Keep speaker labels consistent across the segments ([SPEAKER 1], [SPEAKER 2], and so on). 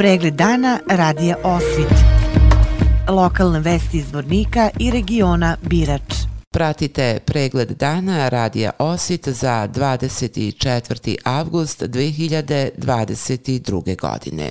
[SPEAKER 1] Pregled dana radija Osvit. Lokalne vesti iz Vornika i regiona Birač.
[SPEAKER 2] Pratite pregled dana radija Osvit za 24. avgust 2022. godine.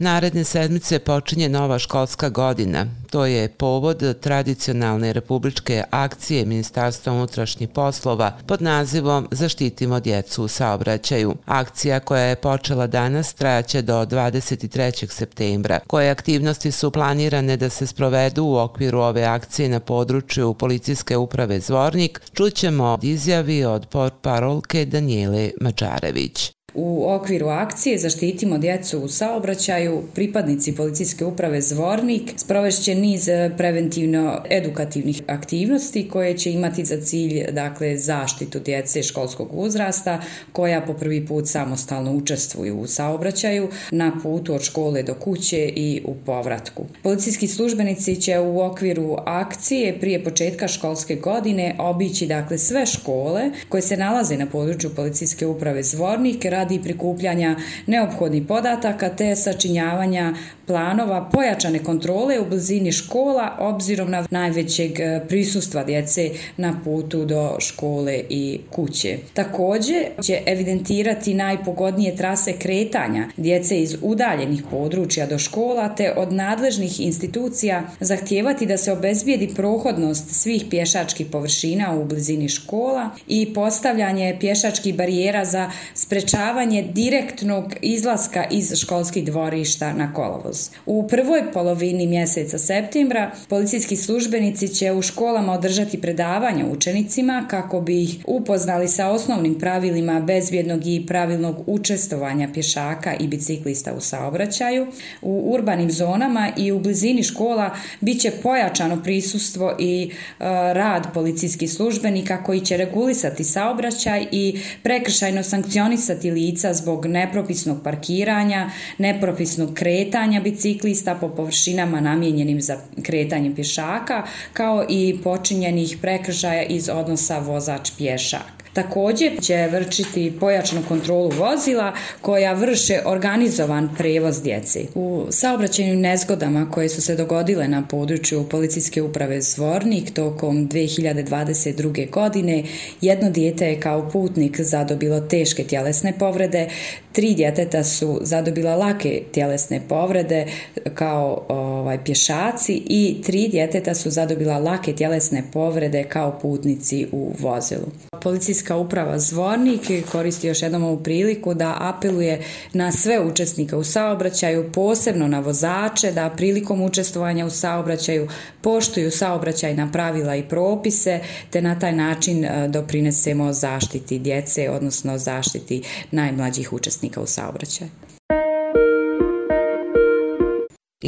[SPEAKER 2] Naredne sedmice počinje nova školska godina. To je povod tradicionalne republičke akcije Ministarstva unutrašnjih poslova pod nazivom Zaštitimo djecu u saobraćaju. Akcija koja je počela danas trajaće do 23. septembra. Koje aktivnosti su planirane da se sprovedu u okviru ove akcije na području Policijske uprave Zvornik, čućemo od izjavi od portparolke Danijele Mačarević.
[SPEAKER 3] U okviru akcije Zaštitimo djecu u saobraćaju pripadnici policijske uprave Zvornik sprovešće niz preventivno-edukativnih aktivnosti koje će imati za cilj dakle, zaštitu djece školskog uzrasta koja po prvi put samostalno učestvuju u saobraćaju na putu od škole do kuće i u povratku. Policijski službenici će u okviru akcije prije početka školske godine obići dakle sve škole koje se nalaze na području policijske uprave Zvornik radi prikupljanja neophodnih podataka te sačinjavanja planova pojačane kontrole u blizini škola obzirom na najvećeg e, prisustva djece na putu do škole i kuće. Također će evidentirati najpogodnije trase kretanja djece iz udaljenih područja do škola te od nadležnih institucija zahtijevati da se obezbijedi prohodnost svih pješačkih površina u blizini škola i postavljanje pješačkih barijera za sprečavanje direktnog izlaska iz školskih dvorišta na kolovoz. U prvoj polovini mjeseca septembra policijski službenici će u školama održati predavanja učenicima kako bi ih upoznali sa osnovnim pravilima bezbjednog i pravilnog učestovanja pješaka i biciklista u saobraćaju. U urbanim zonama i u blizini škola bit će pojačano prisustvo i e, rad policijskih službenika koji će regulisati saobraćaj i prekršajno sankcionisati lica zbog nepropisnog parkiranja, nepropisnog kretanja biciklista po površinama namijenjenim za kretanje pješaka, kao i počinjenih prekršaja iz odnosa vozač-pješak. Također će vršiti pojačnu kontrolu vozila koja vrše organizovan prevoz djece. U saobraćajnim nezgodama koje su se dogodile na području policijske uprave Zvornik tokom 2022. godine jedno dijete je kao putnik zadobilo teške tjelesne povrede, tri djeteta su zadobila lake tjelesne povrede kao ovaj, pješaci i tri djeteta su zadobila lake tjelesne povrede kao putnici u vozilu. Policijska uprava Zvornik koristi još jednom ovu priliku da apeluje na sve učesnike u saobraćaju, posebno na vozače, da prilikom učestvovanja u saobraćaju poštuju saobraćajna pravila i propise, te na taj način e, doprinesemo zaštiti djece, odnosno zaštiti najmlađih učesnika u saobraćaju.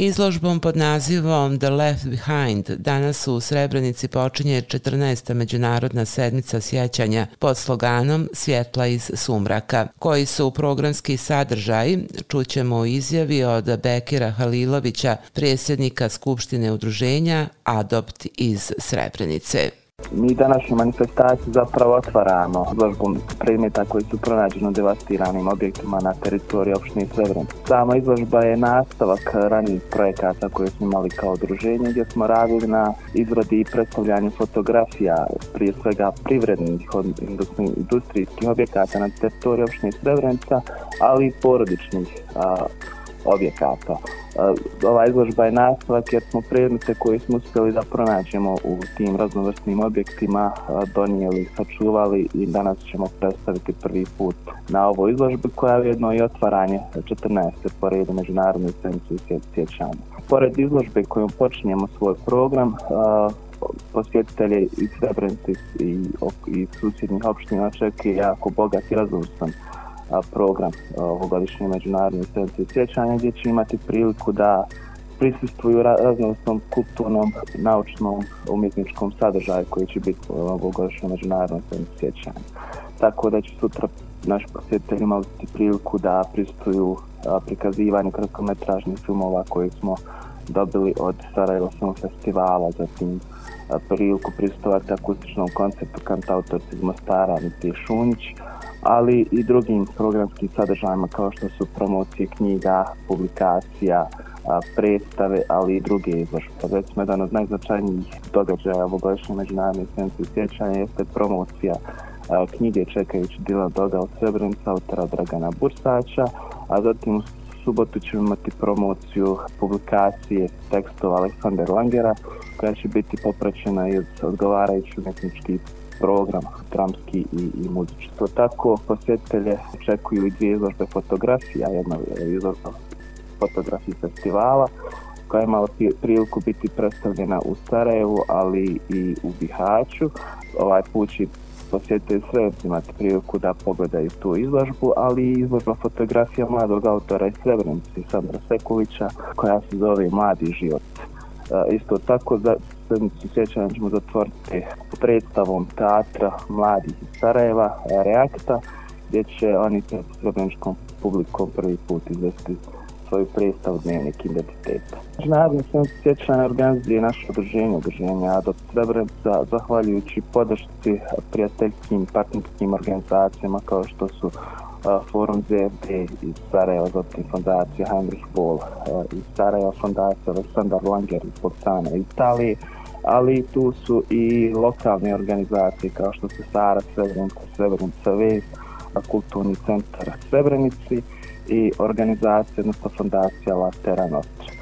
[SPEAKER 2] Izložbom pod nazivom The Left Behind danas u Srebrenici počinje 14. međunarodna sedmica sjećanja pod sloganom Svjetla iz sumraka, koji su programski sadržaj, čućemo u izjavi od Bekira Halilovića, predsjednika Skupštine udruženja Adopt iz Srebrenice.
[SPEAKER 4] Mi današnju manifestaciju zapravo otvaramo izložbu predmeta koji su pronađeni u devastiranim objektima na teritoriji opštine Srebren. Sama izložba je nastavak ranijih projekata koje smo imali kao udruženje gdje smo radili na izradi i predstavljanju fotografija prije svega privrednih industrijskih objekata na teritoriji opštine Srebrenica, ali i porodičnih objekata. Ova izložba je nastavak jer smo predmete koje smo uspjeli da pronađemo u tim raznovrstnim objektima donijeli, sačuvali i danas ćemo predstaviti prvi put na ovoj izložbi koja je jedno i otvaranje 14. po redu Međunarodne sedmice sjećanja. Pored izložbe kojom počinjemo svoj program, posjetitelje iz Srebrenice i, i susjednih opština očekuje jako bogat i razvrsan program ovogodišnje međunarodne sedmice sjećanja gdje će imati priliku da prisustuju raznovrsnom kulturnom, naučnom, umjetničkom sadržaju koji će biti ovogodišnje međunarodne sedmice sjećanja. Tako da će sutra naši posjetitelji imati priliku da prisustuju prikazivanju kratkometražnih filmova koji smo dobili od Sarajevo Film festivala, zatim priliku prisustovati akustičnom konceptu kantautorci iz Mostara, Niti Šunjić, ali i drugim programskim sadržajima kao što su promocije knjiga, publikacija, predstave, ali i druge izložbe. Recimo, jedan od najznačajnijih događaja ovogodišnje međunarodne sjednice sjećanja jeste promocija knjige Čekajući Dila Doga od Srebrenica, autora Dragana Bursača, a zatim u subotu ćemo imati promociju publikacije tekstova Aleksandar Langera, koja će biti popraćena iz odgovarajući umjetnički program dramski i, i muzički. To tako posjetitelje očekuju i dvije izložbe fotografija, jedna je izložba fotografiji festivala koja je imala priliku biti predstavljena u Sarajevu, ali i u Bihaću. Ovaj put će posjetitelji sve imati priliku da pogledaju tu izložbu, ali i izložba fotografija mladog autora iz Srebrenice, Sandra Sekulića, koja se zove Mladi život. E, isto tako sedmicu sjećanja ćemo zatvoriti predstavom teatra mladih iz Sarajeva, Reakta, gdje će oni sa srebreničkom publikom prvi put izvesti svoju predstavu dnevnik identiteta. Međunarodni sjednicu sjećanja organizuje naše udruženje, udruženje Adop Srebrenica, zahvaljujući podršci prijateljskim partnerskim organizacijama kao što su Forum ZFD iz Sarajeva, zatim fondacija Heinrich Boll iz Sarajeva, fondacija Aleksandar Langer iz Bocana Italije, ali tu su i lokalne organizacije kao što su Sara Srebrenica, Srebrenica Vez, Kulturni centar Srebrenici i organizacija, odnosno fondacija Latera Nostra.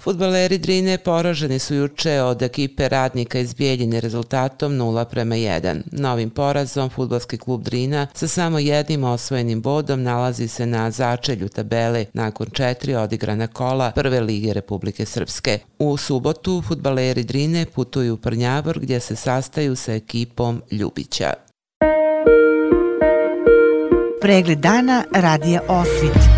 [SPEAKER 2] Futbaleri Drine poraženi su juče od ekipe radnika iz Bijeljine rezultatom 0 prema 1. Novim porazom futbalski klub Drina sa samo jednim osvojenim bodom nalazi se na začelju tabele nakon četiri odigrana kola Prve lige Republike Srpske. U subotu futbaleri Drine putuju u Prnjavor gdje se sastaju sa ekipom Ljubića.
[SPEAKER 1] Pregled dana radija Osvit.